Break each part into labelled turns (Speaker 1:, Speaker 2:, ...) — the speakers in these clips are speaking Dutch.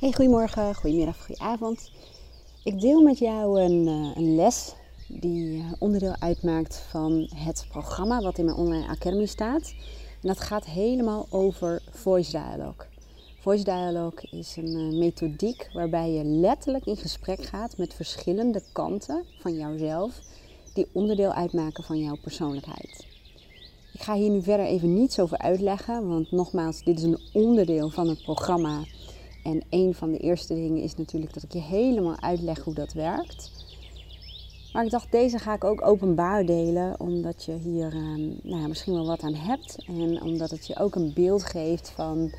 Speaker 1: Hey, goedemorgen, goedemiddag, goedenavond. Ik deel met jou een, uh, een les die uh, onderdeel uitmaakt van het programma wat in mijn online academy staat. En dat gaat helemaal over voice dialogue. Voice dialogue is een uh, methodiek waarbij je letterlijk in gesprek gaat met verschillende kanten van jouzelf die onderdeel uitmaken van jouw persoonlijkheid. Ik ga hier nu verder even niets over uitleggen, want nogmaals, dit is een onderdeel van het programma en een van de eerste dingen is natuurlijk dat ik je helemaal uitleg hoe dat werkt. Maar ik dacht, deze ga ik ook openbaar delen, omdat je hier ehm, nou ja, misschien wel wat aan hebt. En omdat het je ook een beeld geeft van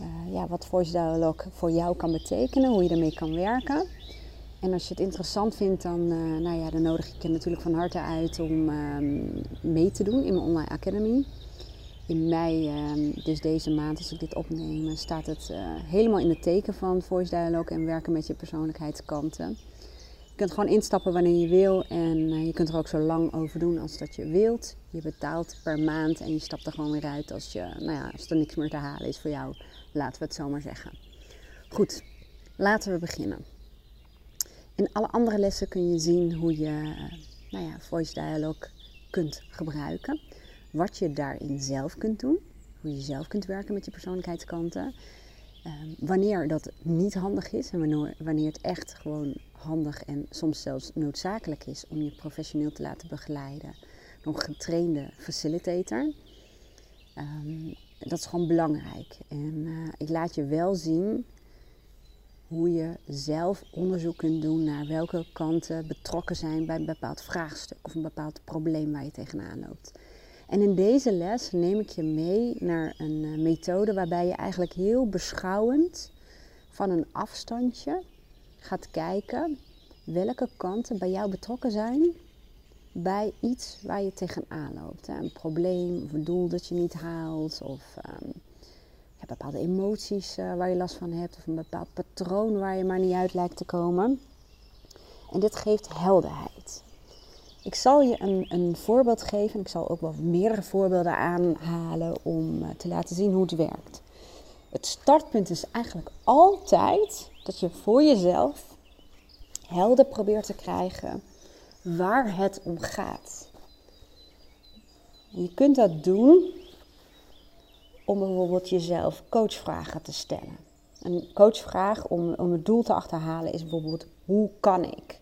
Speaker 1: uh, ja, wat Voice Dialogue voor jou kan betekenen, hoe je ermee kan werken. En als je het interessant vindt, dan, uh, nou ja, dan nodig ik je natuurlijk van harte uit om ehm, mee te doen in mijn online academy in mei, ehm, dus deze maand als ik dit opneem, staat het eh, helemaal in het teken van voice dialogue en werken met je persoonlijkheidskanten. Je kunt gewoon instappen wanneer je wil en eh, je kunt er ook zo lang over doen als dat je wilt. Je betaalt per maand en je stapt er gewoon weer uit als, je, nou ja, als er niks meer te halen is voor jou. Laten we het zo maar zeggen. Goed, laten we beginnen. In alle andere lessen kun je zien hoe je nou ja, voice dialogue kunt gebruiken wat je daarin zelf kunt doen. Hoe je zelf kunt werken met je persoonlijkheidskanten. Ehm, wanneer dat niet handig is en wanneer, wanneer het echt gewoon handig en soms zelfs noodzakelijk is om je professioneel te laten begeleiden door een getrainde facilitator. Um, dat is gewoon belangrijk. En uh, ik laat je wel zien hoe je zelf onderzoek kunt doen naar welke kanten betrokken zijn bij een bepaald vraagstuk of een bepaald probleem waar je tegenaan loopt. En in deze les neem ik je mee naar een eh, methode waarbij je eigenlijk heel beschouwend van een afstandje gaat kijken welke kanten bij jou betrokken zijn bij iets waar je tegenaan loopt. Een probleem of een doel dat je niet haalt of ja, bepaalde emoties uh, waar je last van hebt of een bepaald patroon waar je maar niet uit lijkt te komen. En dit geeft helderheid. Ik zal je een, een voorbeeld geven. Ik zal ook wel meerdere voorbeelden aanhalen om eh, te laten zien hoe het werkt. Het startpunt is eigenlijk altijd dat je voor jezelf helder probeert te krijgen waar het om gaat. Je kunt dat doen om bijvoorbeeld jezelf coachvragen te stellen. Een coachvraag om, om het doel te achterhalen is bijvoorbeeld: hoe kan ik?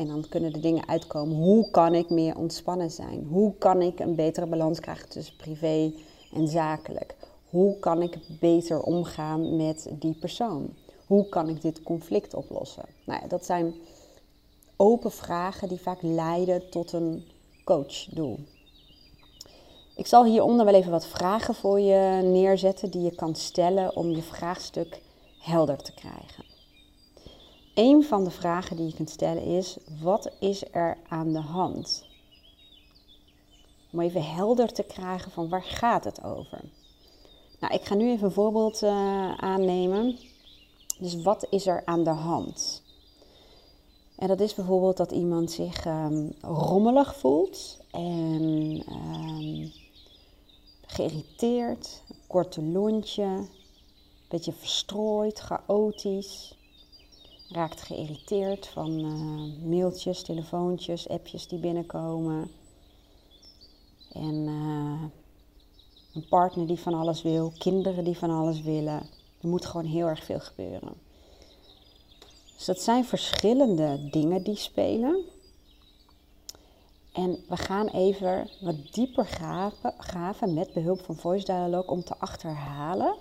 Speaker 1: En dan kunnen de dingen uitkomen. Hoe kan ik meer ontspannen zijn? Hoe kan ik een betere balans krijgen tussen privé en zakelijk? Hoe kan ik beter omgaan met die persoon? Hoe kan ik dit conflict oplossen? Nou ja, dat zijn open vragen die vaak leiden tot een coachdoel. Ik zal hieronder wel even wat vragen voor je neerzetten die je kan stellen om je vraagstuk helder te krijgen. Een van de vragen die je kunt stellen is: wat is er aan de hand? Om even helder te krijgen van waar gaat het over. Nou, ik ga nu even een voorbeeld uh, aannemen. Dus wat is er aan de hand? En dat is bijvoorbeeld dat iemand zich um, rommelig voelt en um, geïrriteerd, korte lontje, een beetje verstrooid, chaotisch raakt geïrriteerd van uh, mailtjes, telefoontjes, appjes die binnenkomen. En uh, een partner die van alles wil, kinderen die van alles willen. Er moet gewoon heel erg veel gebeuren. Dus dat zijn verschillende dingen die spelen. En we gaan even wat dieper graven, graven met behulp van Voice Dialogue om te achterhalen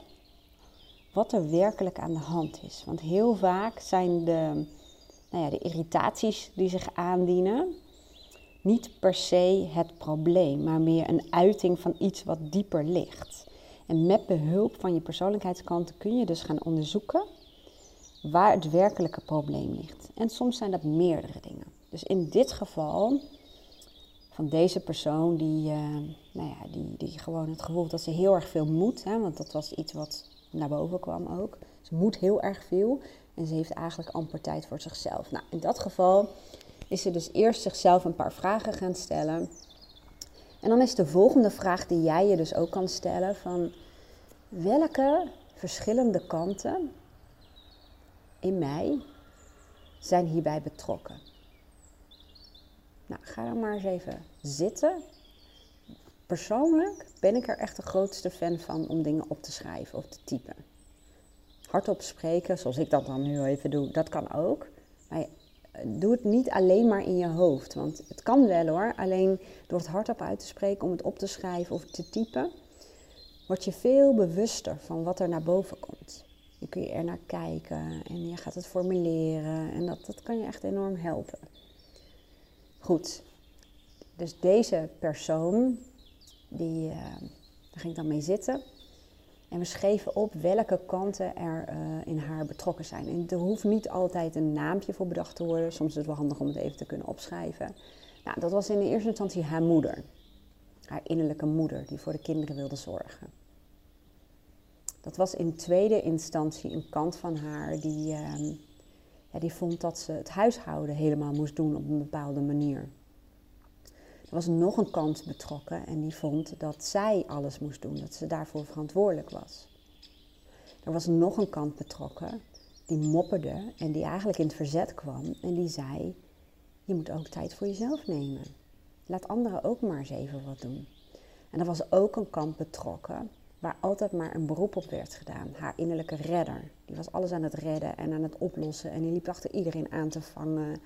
Speaker 1: wat er werkelijk aan de hand is. Want heel vaak zijn de, nou ja, de irritaties die zich aandienen niet per se het probleem, maar meer een uiting van iets wat dieper ligt. En met behulp van je persoonlijkheidskanten kun je dus gaan onderzoeken waar het werkelijke probleem ligt. En soms zijn dat meerdere dingen. Dus in dit geval van deze persoon die, uh, nou ja, die, die gewoon het gevoel dat ze heel erg veel moet, hè, want dat was iets wat naar boven kwam ook. Ze moet heel erg veel en ze heeft eigenlijk amper tijd voor zichzelf. Nou, in dat geval is ze dus eerst zichzelf een paar vragen gaan stellen. En dan is de volgende vraag die jij je dus ook kan stellen van welke verschillende kanten in mij zijn hierbij betrokken? Nou, ga dan maar eens even zitten. Persoonlijk ben ik er echt de grootste fan van om dingen op te schrijven of te typen. Hardop spreken, zoals ik dat dan nu even doe, dat kan ook. Maar doe het niet alleen maar in je hoofd. Want het kan wel hoor. Alleen door het hardop uit te spreken, om het op te schrijven of te typen, word je veel bewuster van wat er naar boven komt. Je kun je er naar kijken en je gaat het formuleren. En dat, dat kan je echt enorm helpen. Goed, dus deze persoon, die, uh, daar ging ik dan mee zitten. En we schreven op welke kanten er uh, in haar betrokken zijn. En er hoeft niet altijd een naampje voor bedacht te worden. Soms is het wel handig om het even te kunnen opschrijven. Nou, dat was in de eerste instantie haar moeder. Haar innerlijke moeder, die voor de kinderen wilde zorgen. Dat was in tweede instantie een kant van haar die, uh, ja, die vond dat ze het huishouden helemaal moest doen op een bepaalde manier. Er was nog een kant betrokken en die vond dat zij alles moest doen, dat ze daarvoor verantwoordelijk was. Er was nog een kant betrokken die mopperde en die eigenlijk in het verzet kwam en die zei: Je moet ook tijd voor jezelf nemen. Laat anderen ook maar eens even wat doen. En er was ook een kant betrokken waar altijd maar een beroep op werd gedaan. Haar innerlijke redder. Die was alles aan het redden en aan het oplossen en die liep achter iedereen aan te vangen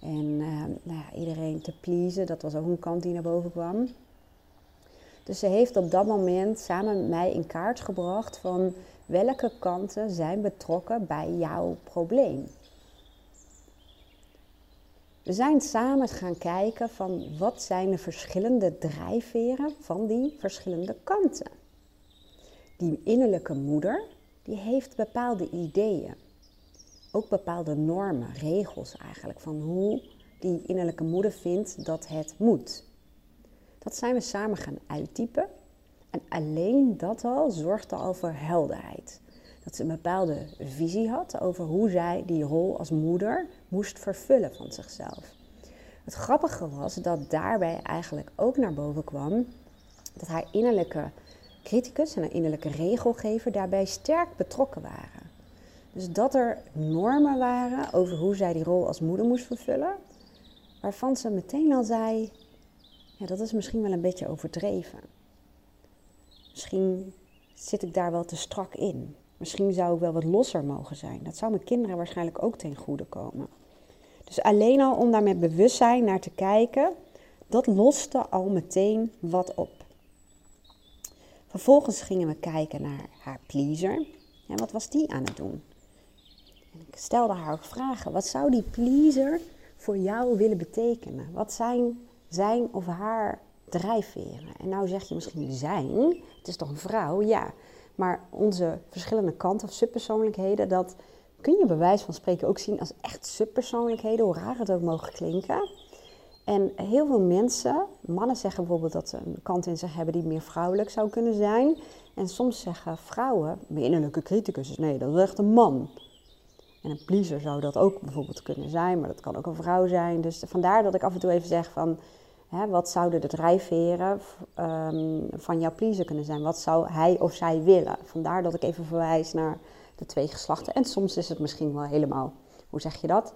Speaker 1: en uh, nou ja, iedereen te pleasen, dat was ook een kant die naar boven kwam. Dus ze heeft op dat moment samen met mij in kaart gebracht van welke kanten zijn betrokken bij jouw probleem. We zijn samen gaan kijken van wat zijn de verschillende drijfveren van die verschillende kanten. Die innerlijke moeder, die heeft bepaalde ideeën ook bepaalde normen, regels eigenlijk, van hoe die innerlijke moeder vindt dat het moet. Dat zijn we samen gaan uittypen. En alleen dat al zorgde al voor helderheid. Dat ze een bepaalde visie had over hoe zij die rol als moeder moest vervullen van zichzelf. Het grappige was dat daarbij eigenlijk ook naar boven kwam dat haar innerlijke criticus en haar innerlijke regelgever daarbij sterk betrokken waren. Dus dat er normen waren over hoe zij die rol als moeder moest vervullen, waarvan ze meteen al zei: ja, dat is misschien wel een beetje overdreven. Misschien zit ik daar wel te strak in. Misschien zou ik wel wat losser mogen zijn. Dat zou mijn kinderen waarschijnlijk ook ten goede komen. Dus alleen al om daar met bewustzijn naar te kijken, dat loste al meteen wat op. Vervolgens gingen we kijken naar haar pleaser. En wat was die aan het doen? Ik stelde haar ook vragen. Wat zou die pleaser voor jou willen betekenen? Wat zijn zijn of haar drijfveren? En nou zeg je misschien zijn, het is toch een vrouw? Ja, maar onze verschillende kanten of subpersoonlijkheden, dat kun je bij wijze van spreken ook zien als echt subpersoonlijkheden, hoe raar het ook mogen klinken. En heel veel mensen, mannen zeggen bijvoorbeeld dat ze een kant in zich hebben die meer vrouwelijk zou kunnen zijn. En soms zeggen vrouwen, mijn innerlijke criticus, nee, dat is echt een man. En een pleaser zou dat ook bijvoorbeeld kunnen zijn, maar dat kan ook een vrouw zijn. Dus vandaar dat ik af en toe even zeg van, hè, wat zouden de drijfveren um, van jouw pleaser kunnen zijn? Wat zou hij of zij willen? Vandaar dat ik even verwijs naar de twee geslachten. En soms is het misschien wel helemaal, hoe zeg je dat?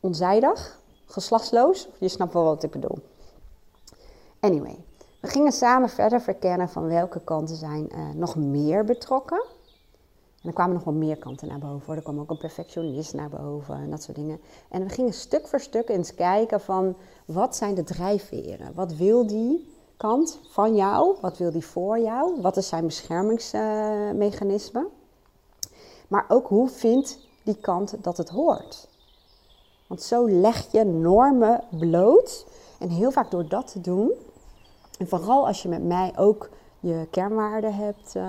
Speaker 1: Onzijdig, geslachtsloos. Je snapt wel wat ik bedoel. Anyway, we gingen samen verder verkennen van welke kanten zijn uh, nog meer betrokken en er kwamen nog wel meer kanten naar boven. Er kwam ook een perfectionist naar boven en dat soort dingen. En we gingen stuk voor stuk eens kijken van wat zijn de drijfveren? Wat wil die kant van jou? Wat wil die voor jou? Wat is zijn beschermingsmechanisme? maar ook hoe vindt die kant dat het hoort? Want zo leg je normen bloot. En heel vaak door dat te doen, en vooral als je met mij ook je kernwaarden hebt, uh,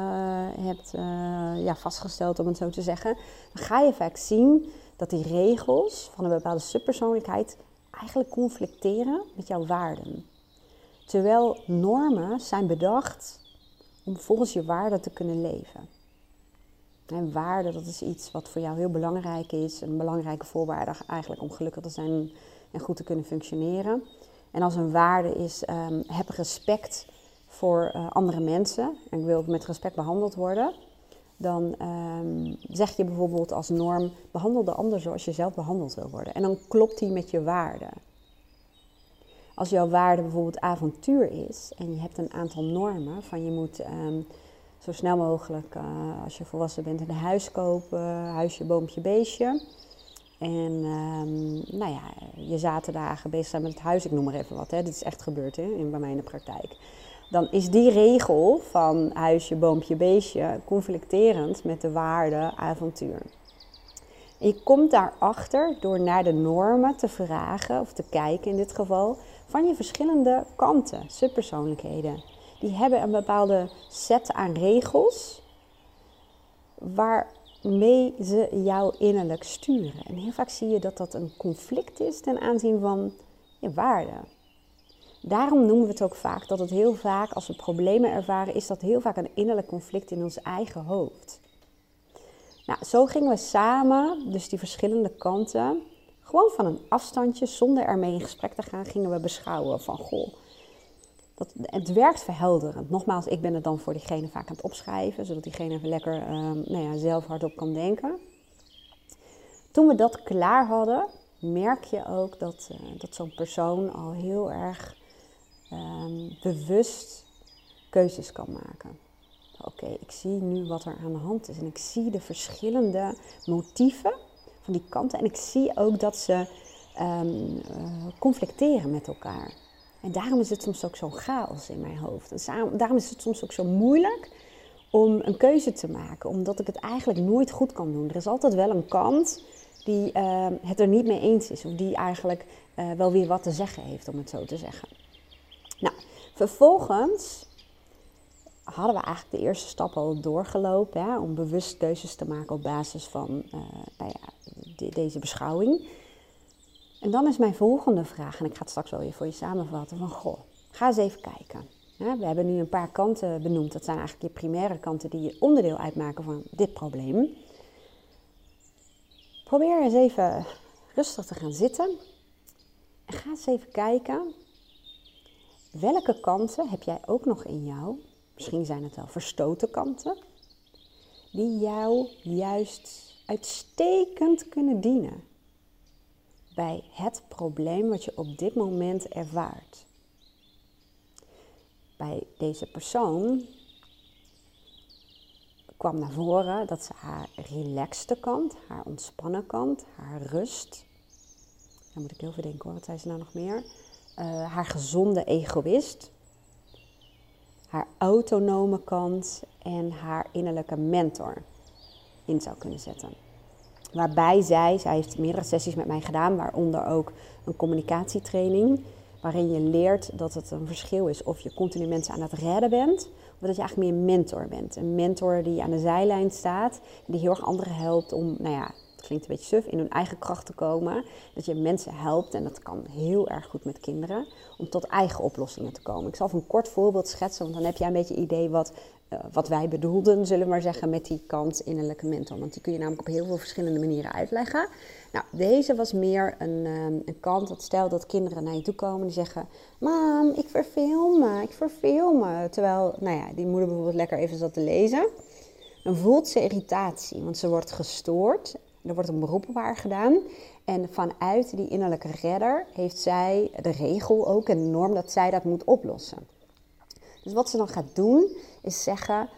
Speaker 1: hebt uh, ja, vastgesteld, om het zo te zeggen, dan ga je vaak zien dat die regels van een bepaalde subpersoonlijkheid eigenlijk conflicteren met jouw waarden. Terwijl normen zijn bedacht om volgens je waarden te kunnen leven. En waarden, dat is iets wat voor jou heel belangrijk is, een belangrijke voorwaarde eigenlijk om gelukkig te zijn en goed te kunnen functioneren. En als een waarde is, um, heb respect voor uh, andere mensen en ik wil met respect behandeld worden. dan ehm, zeg je bijvoorbeeld als norm: behandel de ander zoals je zelf behandeld wil worden. En dan klopt die met je waarde. Als jouw waarde bijvoorbeeld avontuur is en je hebt een aantal normen van je moet ehm, zo snel mogelijk, uh, als je volwassen bent, een huis kopen, huisje, boompje, beestje. En um, nou ja, je zaterdagen bezig zijn met het huis, ik noem maar even wat. Hè. Dit is echt gebeurd hè, in, bij mij in de praktijk. Dan is die regel van huisje, boompje, beestje conflicterend met de waarde avontuur. Je komt daarachter door naar de normen te vragen, of te kijken in dit geval, van je verschillende kanten, subpersoonlijkheden. Die hebben een bepaalde set aan regels waarmee ze jou innerlijk sturen. En heel vaak zie je dat dat een conflict is ten aanzien van je waarden. Daarom noemen we het ook vaak dat het heel vaak, als we problemen ervaren, is dat heel vaak een innerlijk conflict in ons eigen hoofd. Nou, zo gingen we samen, dus die verschillende kanten, gewoon van een afstandje, zonder ermee in gesprek te gaan, gingen we beschouwen van goh. Dat, het werkt verhelderend. Nogmaals, ik ben het dan voor diegene vaak aan het opschrijven, zodat diegene even lekker uh, nou ja, zelf hardop kan denken. Toen we dat klaar hadden, merk je ook dat, uh, dat zo'n persoon al heel erg um, bewust keuzes kan maken. Oké, ik zie nu wat er aan de hand is en ik zie de verschillende motieven van die kanten en ik zie ook dat ze um, uh, conflicteren met elkaar. En daarom is het soms ook zo chaos in mijn hoofd. En daarom is het soms ook zo moeilijk om een keuze te maken, omdat ik het eigenlijk nooit goed kan doen. Er is altijd wel een kant die uh, het er niet mee eens is, of die eigenlijk uh, wel weer wat te zeggen heeft, om het zo te zeggen. Nou, vervolgens hadden we eigenlijk de eerste stap al doorgelopen hè, om bewust keuzes te maken op basis van uh, nou ja, de, deze beschouwing. En dan is mijn volgende vraag, en ik ga het straks wel weer voor je samenvatten, van goh, ga eens even kijken. we hebben nu een paar kanten benoemd, dat zijn eigenlijk je primaire kanten die je onderdeel uitmaken van dit probleem. Probeer eens even rustig te gaan zitten en ga eens even kijken welke kanten heb jij ook nog in jou, misschien zijn het wel verstoten kanten, die jou juist uitstekend kunnen dienen bij het probleem wat je op dit moment ervaart. Bij deze persoon kwam naar voren dat ze haar relaxte kant, haar ontspannen kant, haar rust. Daar moet ik heel veel denken hoor, wat zei ze nou nog meer? Uh, haar gezonde egoïst, haar autonome kant en haar innerlijke mentor in zou kunnen zetten. Waarbij zij, zij heeft meerdere sessies met mij gedaan, waaronder ook een communicatietraining. Waarin je leert dat het een verschil is of je continu mensen aan het redden bent. Of dat je eigenlijk meer een mentor bent. Een mentor die aan de zijlijn staat. Die heel erg anderen helpt om, nou ja, klinkt een beetje suf, in hun eigen kracht te komen. Dat je mensen helpt, en dat kan heel erg goed met kinderen, om tot eigen oplossingen te komen. Ik zal even een kort voorbeeld schetsen, want dan heb jij een beetje idee wat eh, wat wij bedoelden, zullen we maar zeggen, met die kant innerlijke mentor. Want die kun je namelijk op heel veel verschillende manieren uitleggen. Nou, deze was meer een, ehm, een kant dat stel dat kinderen naar je toe komen die zeggen: Mam, ik verveel me, ik verveel me. Terwijl, nou ja, die moeder bijvoorbeeld lekker even zat te lezen. Dan voelt ze irritatie, want ze wordt gestoord. Er wordt een beroep op haar gedaan. En vanuit die innerlijke redder heeft zij de regel ook en de norm dat zij dat moet oplossen. Dus wat ze dan gaat doen, is zeggen: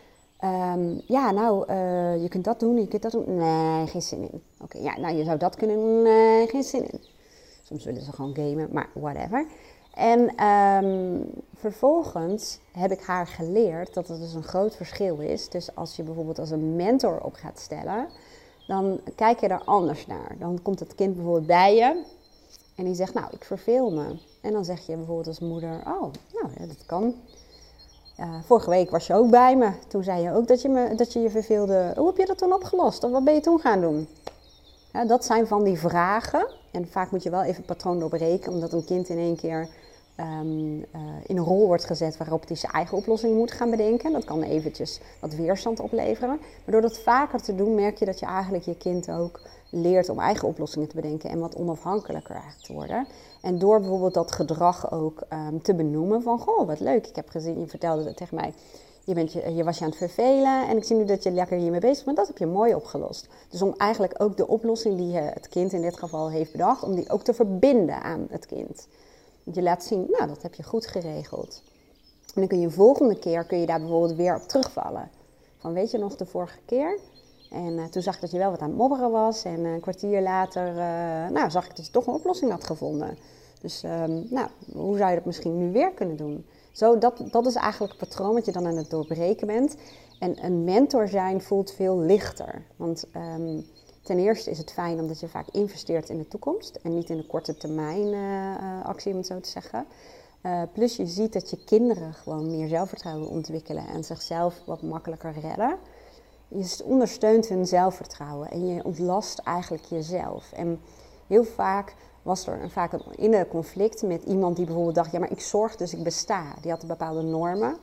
Speaker 1: um, Ja, nou, uh, je kunt dat doen, je kunt dat doen. Nee, geen zin in. Oké, ja, nou, je zou dat kunnen doen. Nee, geen zin in. Soms willen ze gewoon gamen, maar whatever. En um, vervolgens heb ik haar geleerd dat er dus een groot verschil is. Dus als je bijvoorbeeld als een mentor op gaat stellen, dan kijk je er anders naar. Dan komt het kind bijvoorbeeld bij je en die zegt, nou, ik verveel me. En dan zeg je bijvoorbeeld als moeder, oh, nou, ja, dat kan. Vorige week was je ook bij me. Toen zei je ook dat je, me, dat je je verveelde. Hoe heb je dat toen opgelost? Of wat ben je toen gaan doen? Dat zijn van die vragen. En vaak moet je wel even patroon doorbreken, omdat een kind in één keer um, uh, in een rol wordt gezet waarop hij zijn eigen oplossing moet gaan bedenken. Dat kan eventjes wat weerstand opleveren. Maar door dat vaker te doen, merk je dat je eigenlijk je kind ook leert om eigen oplossingen te bedenken en wat onafhankelijker te worden. En door bijvoorbeeld dat gedrag ook um, te benoemen van, goh, wat leuk, ik heb gezien, je vertelde tegen mij, je, bent je, je was je aan het vervelen en ik zie nu dat je lekker hiermee bezig bent. Dat heb je mooi opgelost. Dus om eigenlijk ook de oplossing die het kind in dit geval heeft bedacht, om die ook te verbinden aan het kind. Je laat zien, nou dat heb je goed geregeld. En dan kun je volgende keer kun je daar bijvoorbeeld weer op terugvallen. Van weet je nog de vorige keer? En uh, toen zag ik dat je wel wat aan het mobberen was. En een kwartier later uh, nou, zag ik dat je toch een oplossing had gevonden. Dus um, nou, hoe zou je dat misschien nu weer kunnen doen? Zo, dat, dat is eigenlijk het patroon wat je dan aan het doorbreken bent. En een mentor zijn voelt veel lichter. Want um, ten eerste is het fijn omdat je vaak investeert in de toekomst. En niet in de korte termijn uh, actie, om het zo te zeggen. Uh, plus je ziet dat je kinderen gewoon meer zelfvertrouwen ontwikkelen en zichzelf wat makkelijker redden. Je ondersteunt hun zelfvertrouwen en je ontlast eigenlijk jezelf. En heel vaak was er vaak een innerlijk conflict met iemand die bijvoorbeeld dacht: ja, maar ik zorg dus ik besta. Die had bepaalde normen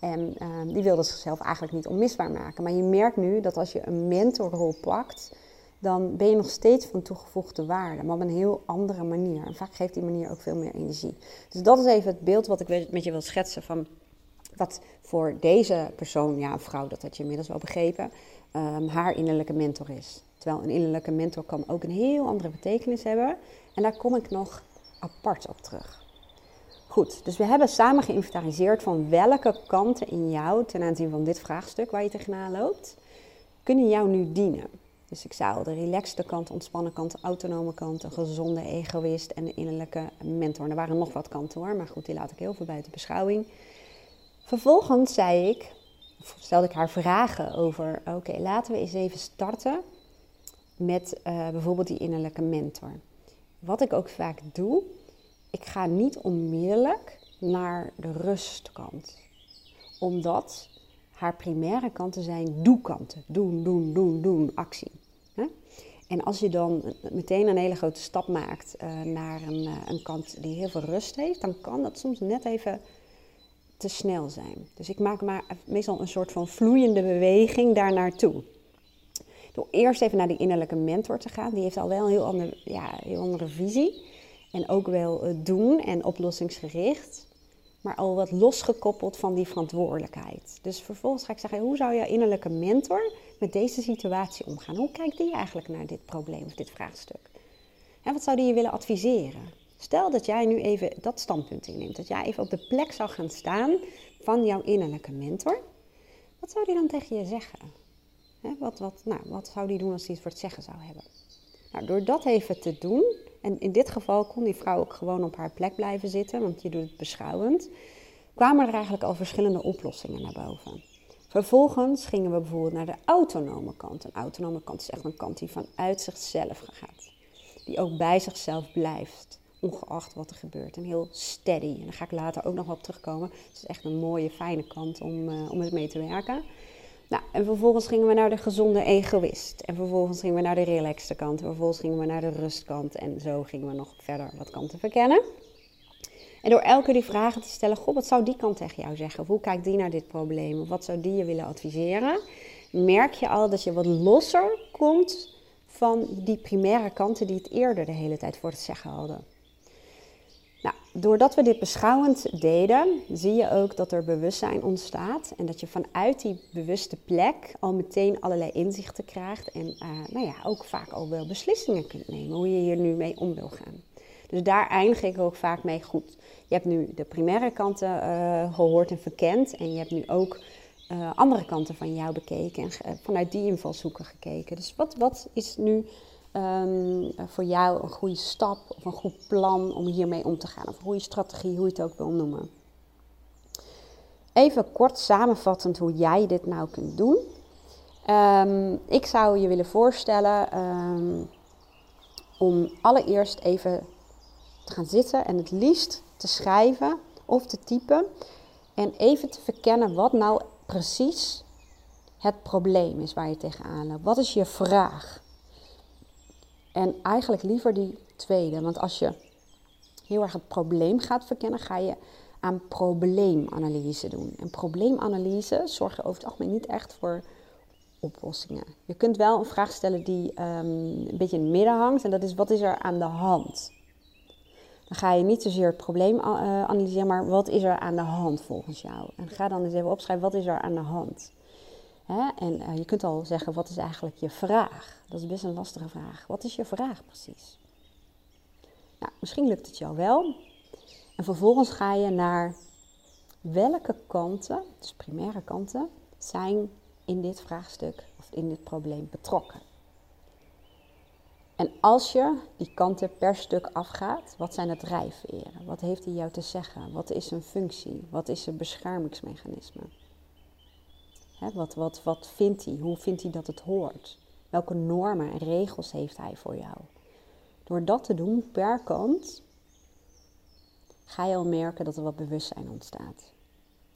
Speaker 1: en die wilde zichzelf eigenlijk niet onmisbaar maken. Maar je merkt nu dat als je een mentorrol pakt, dan ben je nog steeds van toegevoegde waarde, maar op een heel andere manier. En vaak geeft die manier ook veel meer energie. Dus dat is even het beeld wat ik met je wil schetsen van wat voor deze persoon, ja, een vrouw, dat had je inmiddels wel begrepen, um, haar innerlijke mentor is. Terwijl een innerlijke mentor kan ook een heel andere betekenis hebben. En daar kom ik nog apart op terug. Goed, dus we hebben samen geïnventariseerd van welke kanten in jou, ten aanzien van dit vraagstuk waar je tegenaan loopt, kunnen jou nu dienen. Dus ik zou de relaxte kant, ontspannen kant, autonome kant, een gezonde egoïst en de innerlijke mentor. Er waren nog wat kanten hoor, maar goed, die laat ik heel veel buiten beschouwing. Vervolgens zei ik, stelde ik haar vragen over, oké, laten we eens even starten met uh, bijvoorbeeld die innerlijke mentor. Wat ik ook vaak doe, ik ga niet onmiddellijk naar de rustkant. Omdat haar primaire kanten zijn doe-kanten. Doen, doen, doen, doen, actie. En als je dan meteen een hele grote stap maakt uh, naar een, uh, een kant die heel veel rust heeft, dan kan dat soms net even te snel zijn. Dus ik maak maar meestal een soort van vloeiende beweging daar naartoe. Door eerst even naar die innerlijke mentor te gaan. Die heeft al wel een heel, ander, ja, heel andere visie. En ook wel uh, doen en oplossingsgericht maar al wat losgekoppeld van die verantwoordelijkheid. Dus vervolgens ga ik zeggen, hoe zou jouw innerlijke mentor met deze situatie omgaan? Hoe kijkt die eigenlijk naar dit probleem of dit vraagstuk? En wat zou die je willen adviseren? Stel dat jij nu even dat standpunt inneemt, dat jij even op de plek zou gaan staan van jouw innerlijke mentor. Wat zou die dan tegen je zeggen? wat, wat, nou, wat zou die doen als hij het voor het zeggen zou hebben? Nou, door dat even te doen, en in dit geval kon die vrouw ook gewoon op haar plek blijven zitten, want je doet het beschouwend, kwamen er eigenlijk al verschillende oplossingen naar boven. Vervolgens gingen we bijvoorbeeld naar de autonome kant. Een autonome kant is echt een kant die vanuit zichzelf gaat. Die ook bij zichzelf blijft, ongeacht wat er gebeurt. En heel steady. En daar ga ik later ook nog op terugkomen. Het is echt een mooie, fijne kant om, uh, om mee te werken. Nou, en vervolgens gingen we naar de gezonde egoïst. En vervolgens gingen we naar de relaxte kant. En vervolgens gingen we naar de rustkant. En zo gingen we nog verder wat kanten verkennen. En door elke die vragen te stellen, goh, wat zou die kant tegen jou zeggen? Of hoe kijkt die naar dit probleem? Of wat zou die je willen adviseren? Merk je al dat je wat losser komt van die primaire kanten die het eerder de hele tijd voor het zeggen hadden. Doordat we dit beschouwend deden, zie je ook dat er bewustzijn ontstaat. En dat je vanuit die bewuste plek al meteen allerlei inzichten krijgt. En uh, nou ja, ook vaak al wel beslissingen kunt nemen hoe je hier nu mee om wil gaan. Dus daar eindig ik ook vaak mee goed. Je hebt nu de primaire kanten uh, gehoord en verkend. En je hebt nu ook uh, andere kanten van jou bekeken. En vanuit die invalshoeken gekeken. Dus wat, wat is nu um, voor jou een goede stap of een goed plan om hiermee om te gaan? Of een goede strategie, hoe je het ook wil noemen. Even kort samenvattend hoe jij dit nou kunt doen. Um, ik zou je willen voorstellen um, om allereerst even te gaan zitten en het liefst te schrijven of te typen. En even te verkennen wat nou precies het probleem is waar je tegenaan loopt. Wat is je vraag? En eigenlijk liever die tweede. Want als je heel erg het probleem gaat verkennen, ga je aan probleemanalyse doen. En probleemanalyse zorgt er over het algemeen niet echt voor oplossingen. Je kunt wel een vraag stellen die um, een beetje in het midden hangt. En dat is, wat is er aan de hand? Dan ga je niet zozeer het probleem uh, analyseren, maar wat is er aan de hand volgens jou? En ga dan eens even opschrijven, wat is er aan de hand? Hè? En uh, je kunt al zeggen, wat is eigenlijk je vraag? Dat is best een lastige vraag. Wat is je vraag precies? Nou, misschien lukt het jou wel. En vervolgens ga je naar welke kanten, dus primaire kanten, zijn in dit vraagstuk of in dit probleem betrokken. En als je die kanten per stuk afgaat, wat zijn de drijfveren? Wat heeft hij jou te zeggen? Wat is zijn functie? Wat is zijn beschermingsmechanisme? Wat, wat, wat vindt hij? Hoe vindt hij dat het hoort? Welke normen en regels heeft hij voor jou? Door dat te doen per kant, ga je al merken dat er wat bewustzijn ontstaat.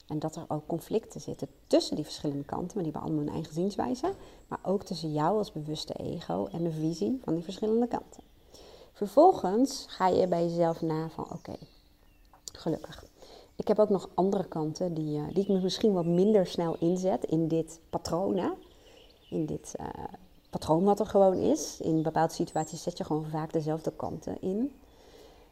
Speaker 1: En dat er ook conflicten zitten tussen die verschillende kanten, maar die hebben allemaal hun eigen zienswijze. Maar ook tussen jou als bewuste ego en de visie van die verschillende kanten. Vervolgens ga je bij jezelf na van oké, gelukkig. Ik heb ook nog andere kanten die, uh, die ik misschien wat minder snel inzet in dit patroon. Hè? In dit uh, patroon wat er gewoon is. In bepaalde situaties zet je gewoon vaak dezelfde kanten in.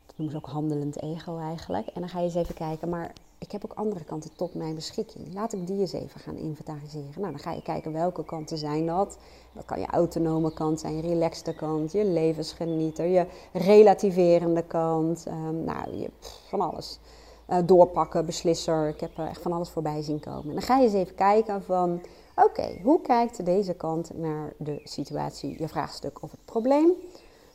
Speaker 1: Dat noemen ze ook handelend ego eigenlijk. En dan ga je eens even kijken, maar ik heb ook andere kanten tot mijn beschikking. Laat ik die eens even gaan inventariseren. Nou, dan ga je kijken welke kanten zijn dat. Dat kan je autonome kant zijn, je relaxte kant, je levensgenieter, je relativerende kant. Um, nou, je, van alles. Uh, doorpakken, beslisser. Ik heb er echt van alles voorbij zien komen. En dan ga je eens even kijken van, oké, hoe kijkt deze kant naar de situatie, je vraagstuk of het probleem?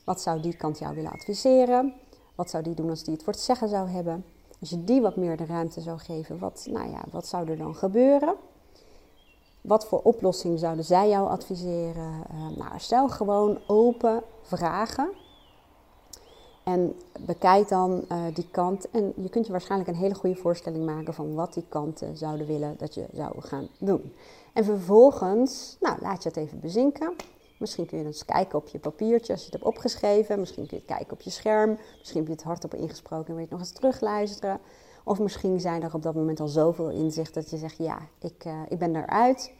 Speaker 1: Wat zou die kant jou willen adviseren? Wat zou die doen als die het voor het zeggen zou hebben? Als je die wat meer de ruimte zou geven, wat, nou ja, wat zou er dan gebeuren? Wat voor oplossing zouden zij jou adviseren? Uh, nou, stel gewoon open vragen. En bekijk dan uh, die kant. En je kunt je waarschijnlijk een hele goede voorstelling maken van wat die kanten zouden willen dat je zou gaan doen. En vervolgens, nou, laat je het even bezinken. Misschien kun je eens kijken op je papiertje als je het hebt opgeschreven. Misschien kun je het kijken op je scherm. Misschien heb je het hardop ingesproken en wil je het nog eens terugluisteren. Of misschien zijn er op dat moment al zoveel inzicht dat je zegt: Ja, ik, uh, ik ben eruit.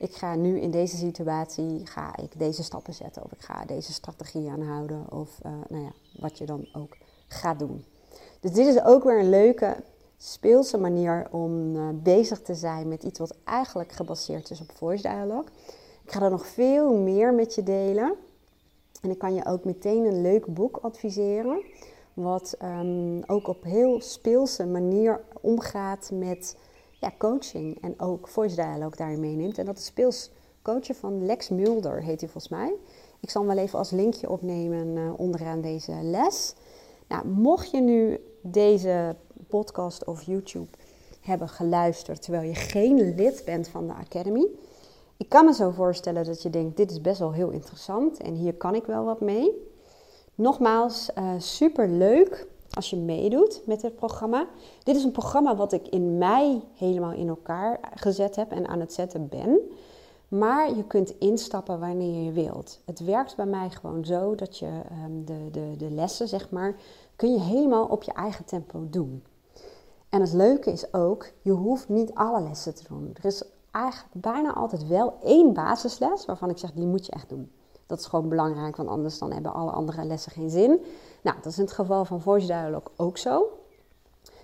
Speaker 1: Ik ga nu in deze situatie ga ik deze stappen zetten. Of ik ga deze strategie aanhouden. Of uh, nou ja, wat je dan ook gaat doen. Dus dit is ook weer een leuke speelse manier om uh, bezig te zijn met iets wat eigenlijk gebaseerd is op voice dialogue. Ik ga er nog veel meer met je delen. En ik kan je ook meteen een leuk boek adviseren. Wat um, ook op heel speelse manier omgaat met ja, coaching. En ook voice dialogue daarin meeneemt. En dat is speels coachen van Lex Mulder, heet hij volgens mij. Ik zal hem wel even als linkje opnemen uh, onderaan deze les. Nou, mocht je nu deze podcast of YouTube hebben geluisterd terwijl je geen lid bent van de Academy ik kan me zo voorstellen dat je denkt, dit is best wel heel interessant en hier kan ik wel wat mee. Nogmaals, uh, super leuk als je meedoet met het programma. Dit is een programma wat ik in mei helemaal in elkaar gezet heb en aan het zetten ben. Maar je kunt instappen wanneer je wilt. Het werkt bij mij gewoon zo dat je um, de, de, de lessen, zeg maar, kun je helemaal op je eigen tempo doen. En het leuke is ook, je hoeft niet alle lessen te doen. Er is eigenlijk bijna altijd wel één basisles waarvan ik zeg, die moet je echt doen. Dat is gewoon belangrijk, want anders dan hebben alle andere lessen geen zin. Nou, dat is in het geval van Voice Dialogue ook zo.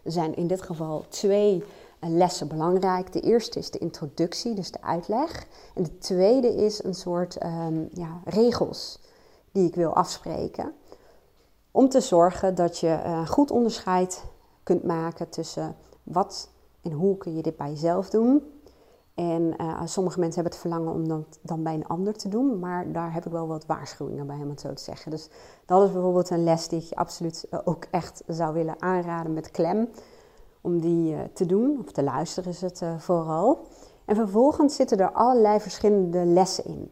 Speaker 1: Er zijn in dit geval twee eh, lessen belangrijk. De eerste is de introductie, dus de uitleg. En de tweede is een soort um, ja, regels die ik wil afspreken. Om te zorgen dat je uh, goed onderscheid kunt maken tussen wat en hoe kun je dit bij jezelf doen en uh, sommige mensen hebben het verlangen om dat dan bij een ander te doen, maar daar heb ik wel wat waarschuwingen bij, om het zo te zeggen. Dus dat is bijvoorbeeld een les die ik je absoluut eh, ook echt zou willen aanraden met klem, om die uh, te doen, of te luisteren is het vooral. En vervolgens zitten er allerlei verschillende lessen in.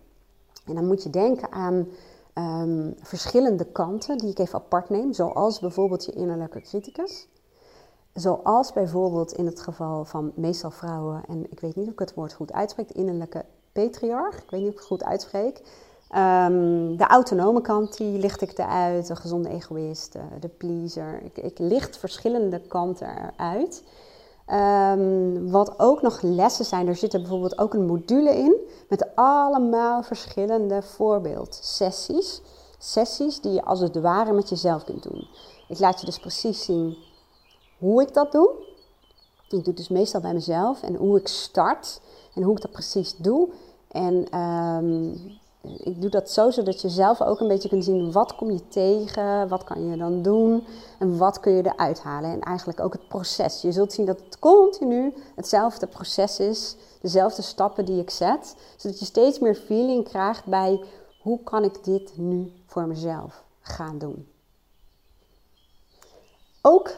Speaker 1: En dan moet je denken aan um, verschillende kanten die ik even apart neem, zoals bijvoorbeeld je innerlijke criticus. Zoals bijvoorbeeld in het geval van meestal vrouwen, en ik weet niet of ik het woord goed uitspreek, innerlijke patriarch, ik weet niet of ik het goed uitspreek. Um, de autonome kant, die licht ik eruit, de gezonde egoïst, de pleaser. Ik, ik licht verschillende kanten eruit. Um, wat ook nog lessen zijn, er zit bijvoorbeeld ook een module in met allemaal verschillende voorbeeldsessies. sessies die je als het ware met jezelf kunt doen. Ik laat je dus precies zien hoe ik dat doe. Ik doe het dus meestal bij mezelf en hoe ik start en hoe ik dat precies doe. En ehm, ik doe dat zo zodat je zelf ook een beetje kunt zien wat kom je tegen, wat kan je dan doen en wat kun je eruit halen. En eigenlijk ook het proces. Je zult zien dat het continu hetzelfde proces is, dezelfde stappen die ik zet, zodat je steeds meer feeling krijgt bij hoe kan ik dit nu voor mezelf gaan doen. Ook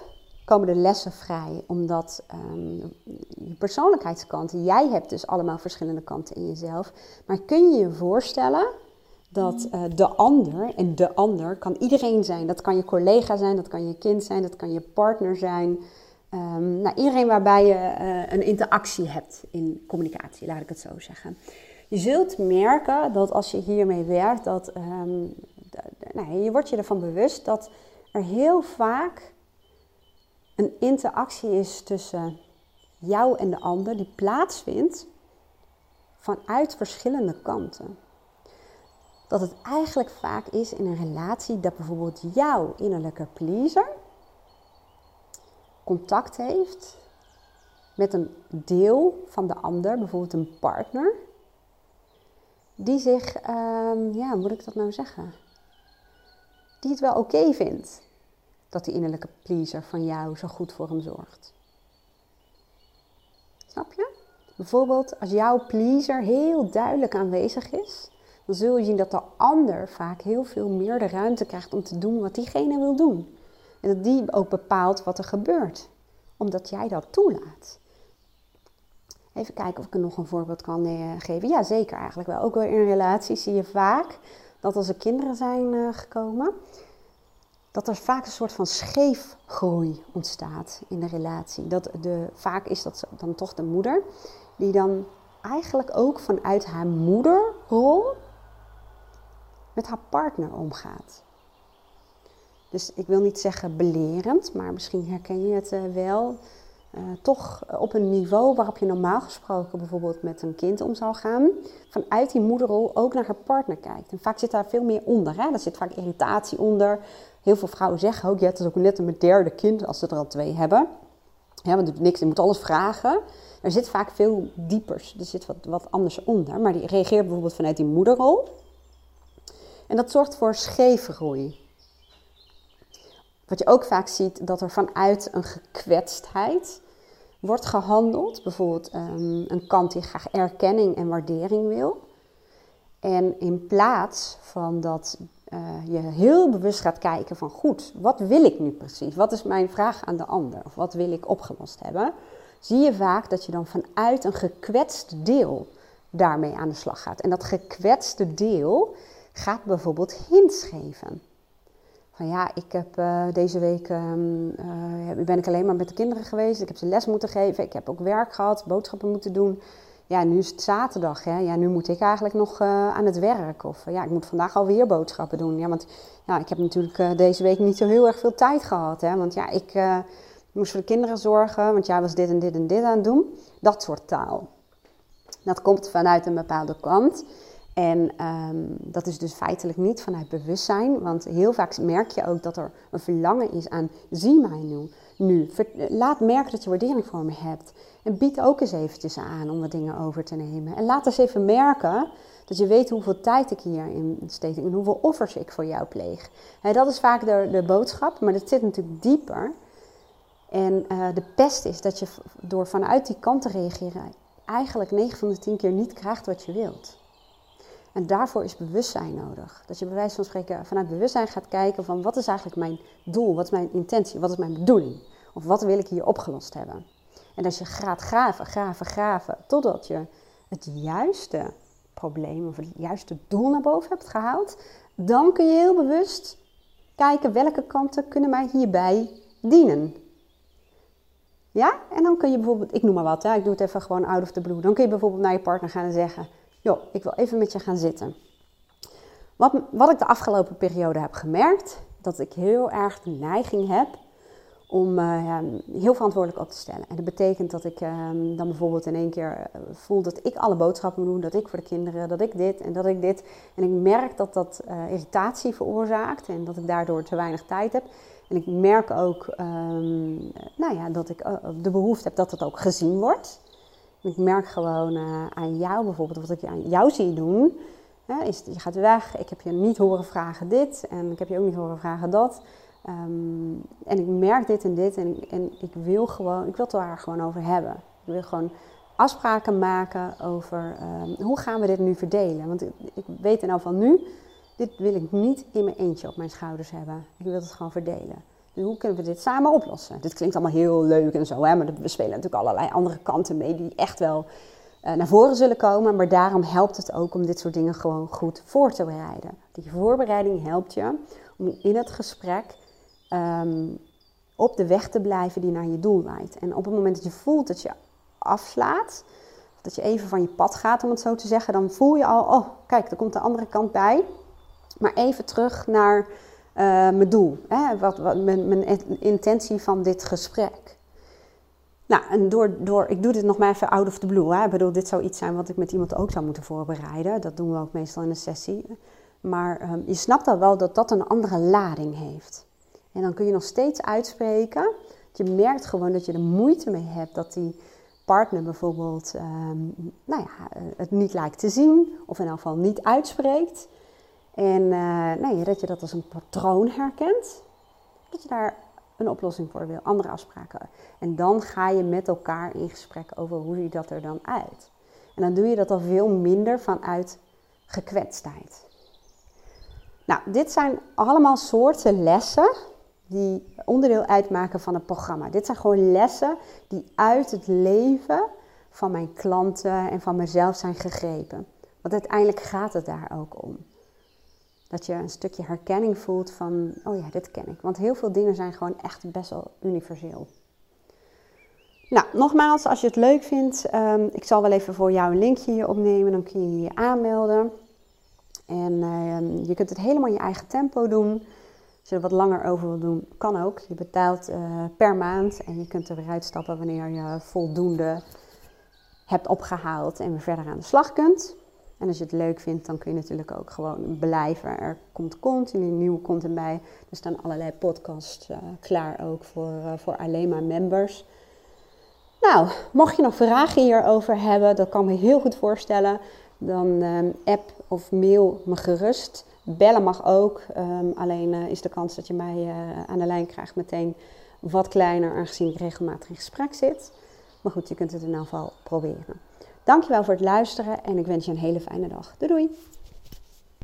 Speaker 1: komen de lessen vrij, omdat um, je persoonlijkheidskanten, jij hebt dus allemaal verschillende kanten in jezelf, maar kun je je voorstellen dat uh, de ander, en de ander kan iedereen zijn, dat kan je collega zijn, dat kan je kind zijn, dat kan je partner zijn, um, nou, iedereen waarbij je uh, een interactie hebt in communicatie, laat ik het zo zeggen. Je zult merken dat als je hiermee werkt, dat um, nou, je wordt je ervan bewust dat er heel vaak een interactie is tussen jou en de ander die plaatsvindt vanuit verschillende kanten. Dat het eigenlijk vaak is in een relatie dat bijvoorbeeld jouw innerlijke pleaser contact heeft met een deel van de ander, bijvoorbeeld een partner, die zich, um, ja, hoe moet ik dat nou zeggen? Die het wel oké vindt dat die innerlijke pleaser van jou zo goed voor hem zorgt. Snap je? Bijvoorbeeld als jouw pleaser heel duidelijk aanwezig is, dan zul je zien dat de ander vaak heel veel meer de ruimte krijgt om te doen wat diegene wil doen. En dat die ook bepaalt wat er gebeurt, omdat jij dat toelaat. Even kijken of ik er nog een voorbeeld kan eh, geven. Ja, zeker eigenlijk wel. Ook wel in relaties zie je vaak dat als er kinderen zijn uh, gekomen, dat er vaak een soort van scheefgroei ontstaat in de relatie. Dat de, vaak is dat dan toch de moeder, die dan eigenlijk ook vanuit haar moederrol met haar partner omgaat. Dus ik wil niet zeggen belerend, maar misschien herken je het uh, wel. Uh, toch op een niveau waarop je normaal gesproken bijvoorbeeld met een kind om zou gaan, vanuit die moederrol ook naar haar partner kijkt. En vaak zit daar veel meer onder. Hè? Er zit vaak irritatie onder, Heel veel vrouwen zeggen ook, ja, het is ook net een derde kind als ze er al twee hebben. Ja, want doet niks, je moet alles vragen. Er zit vaak veel diepers, er zit wat, wat anders onder. Maar die reageert bijvoorbeeld vanuit die moederrol. En dat zorgt voor scheve groei. Wat je ook vaak ziet, dat er vanuit een gekwetstheid wordt gehandeld. Bijvoorbeeld um, een kant die graag erkenning en waardering wil. En in plaats van dat uh, je heel bewust gaat kijken van goed, wat wil ik nu precies? Wat is mijn vraag aan de ander? Of wat wil ik opgelost hebben? Zie je vaak dat je dan vanuit een gekwetst deel daarmee aan de slag gaat. En dat gekwetste deel gaat bijvoorbeeld hints geven. Van ja, ik heb uh, deze week uh, ben ik alleen maar met de kinderen geweest. Ik heb ze les moeten geven. Ik heb ook werk gehad, boodschappen moeten doen ja, nu is het zaterdag. Hè? Ja, nu moet ik eigenlijk nog uh, aan het werk. Of uh, ja, ik moet vandaag alweer boodschappen doen. Ja, want ja, ik heb natuurlijk uh, deze week niet zo heel erg veel tijd gehad. Hè? Want ja, ik moest voor de kinderen zorgen. Want jij was dit en dit en dit aan het doen. Dat soort taal. Dat komt vanuit een bepaalde kant. En um, dat is dus feitelijk niet vanuit bewustzijn. Want heel vaak merk je ook dat er een verlangen is aan zie mij nu. nu. Laat merken dat je waardering voor me hebt. En bied ook eens eventjes aan om wat dingen over te nemen. En laat eens even merken dat je weet hoeveel tijd ik hierin steek en hoeveel offers ik voor jou pleeg. dat is vaak de, de boodschap, maar dat zit natuurlijk dieper. En uh, de pest is dat je door vanuit die kant te reageren eigenlijk 9 van de 10 keer niet krijgt wat je wilt. En daarvoor is bewustzijn nodig. Dat je bij wijze van spreken vanuit bewustzijn gaat kijken van wat is eigenlijk mijn doel, wat is mijn intentie, wat is mijn bedoeling? Of wat wil ik hier opgelost hebben? En als je gaat graven, graven, graven, totdat je het juiste probleem of het juiste doel naar boven hebt gehaald, dan kun je heel bewust kijken welke kanten kunnen mij hierbij dienen. Ja, en dan kun je bijvoorbeeld, ik noem maar wat, hè, ik doe het even gewoon out of the blue. Dan kun je bijvoorbeeld naar je partner gaan en zeggen, joh, ik wil even met je gaan zitten. Wat, wat ik de afgelopen periode heb gemerkt, dat ik heel erg de neiging heb om uh, heel verantwoordelijk op te stellen. En dat betekent dat ik ehm, dan bijvoorbeeld in één keer eh, voel dat ik alle boodschappen moet doen, dat ik voor de kinderen, dat ik dit en dat ik dit. En ik merk dat dat uh, irritatie veroorzaakt en dat ik daardoor te weinig tijd heb. En ik merk ook um, nou ja, dat ik de behoefte heb dat het ook gezien wordt. Ik merk gewoon aan jou bijvoorbeeld, wat ik aan jou zie doen, is je gaat weg, ik heb je niet horen vragen dit en ik heb je ook niet horen vragen dat. Ehm, en ik merk dit en dit en, en ik wil gewoon, ik wil het daar gewoon over hebben. Ik wil gewoon afspraken maken over um, hoe gaan we dit nu verdelen. Want ik, weet in elk geval nu, dit wil ik niet in mijn eentje op mijn schouders hebben. Ik wil het gewoon verdelen. Dus hoe kunnen we dit samen oplossen? Dit klinkt allemaal heel leuk en zo, hè? maar we spelen natuurlijk allerlei andere kanten mee die echt wel uh, naar voren zullen komen. Maar daarom helpt het ook om dit soort dingen gewoon goed voor te bereiden. Die voorbereiding helpt je om in het gesprek Ehm, op de weg te blijven die naar je doel leidt. En op het moment dat je voelt dat je afslaat, dat je even van je pad gaat, om het zo te zeggen, dan voel je al, oh kijk, er komt de andere kant bij. Maar even terug naar uh, mijn doel, hè? Wat, wat, mijn, intentie van dit gesprek. Nou, en door, door, ik doe dit nog maar even out of the blue. Hè? Ik bedoel, dit zou iets zijn wat ik met iemand ook zou moeten voorbereiden. Dat doen we ook meestal in een sessie. Maar um, je snapt al wel dat dat een andere lading heeft. En dan kun je nog steeds uitspreken. Je merkt gewoon dat je er moeite mee hebt dat die partner bijvoorbeeld um, nou ja, het niet lijkt te zien of in elk geval niet uitspreekt. En uh, nee, dat je dat als een patroon herkent. Dat je daar een oplossing voor wil, andere afspraken. En dan ga je met elkaar in gesprek over hoe ziet dat er dan uit. En dan doe je dat al veel minder vanuit gekwetstheid. Nou, dit zijn allemaal soorten lessen die onderdeel uitmaken van het programma. Dit zijn gewoon lessen die uit het leven van mijn klanten en van mezelf zijn gegrepen. Want uiteindelijk gaat het daar ook om. Dat je een stukje herkenning voelt van, oh ja, dit ken ik. Want heel veel dingen zijn gewoon echt best wel universeel. Nou, nogmaals, als je het leuk vindt, um, ik zal wel even voor jou een linkje hier opnemen. Dan kun je je aanmelden. En uh, je kunt het helemaal in je eigen tempo doen. Als je er wat langer over wil doen, kan ook. Je betaalt uh, per maand en je kunt er weer uitstappen wanneer je voldoende hebt opgehaald en weer verder aan de slag kunt. En als je het leuk vindt, dan kun je natuurlijk ook gewoon blijven. Er komt continu nieuwe content bij. Er staan allerlei podcasts uh, klaar ook voor, uh, voor alleen maar members. Nou, mocht je nog vragen hierover hebben, dat kan me heel goed voorstellen. Dan app of mail me gerust. Bellen mag ook, um, alleen uh, is de kans dat je mij uh, aan de lijn krijgt meteen wat kleiner, aangezien ik regelmatig in gesprek zit. Maar goed, je kunt het in elk geval proberen. Dankjewel voor het luisteren en ik wens je een hele fijne dag. Doei doei!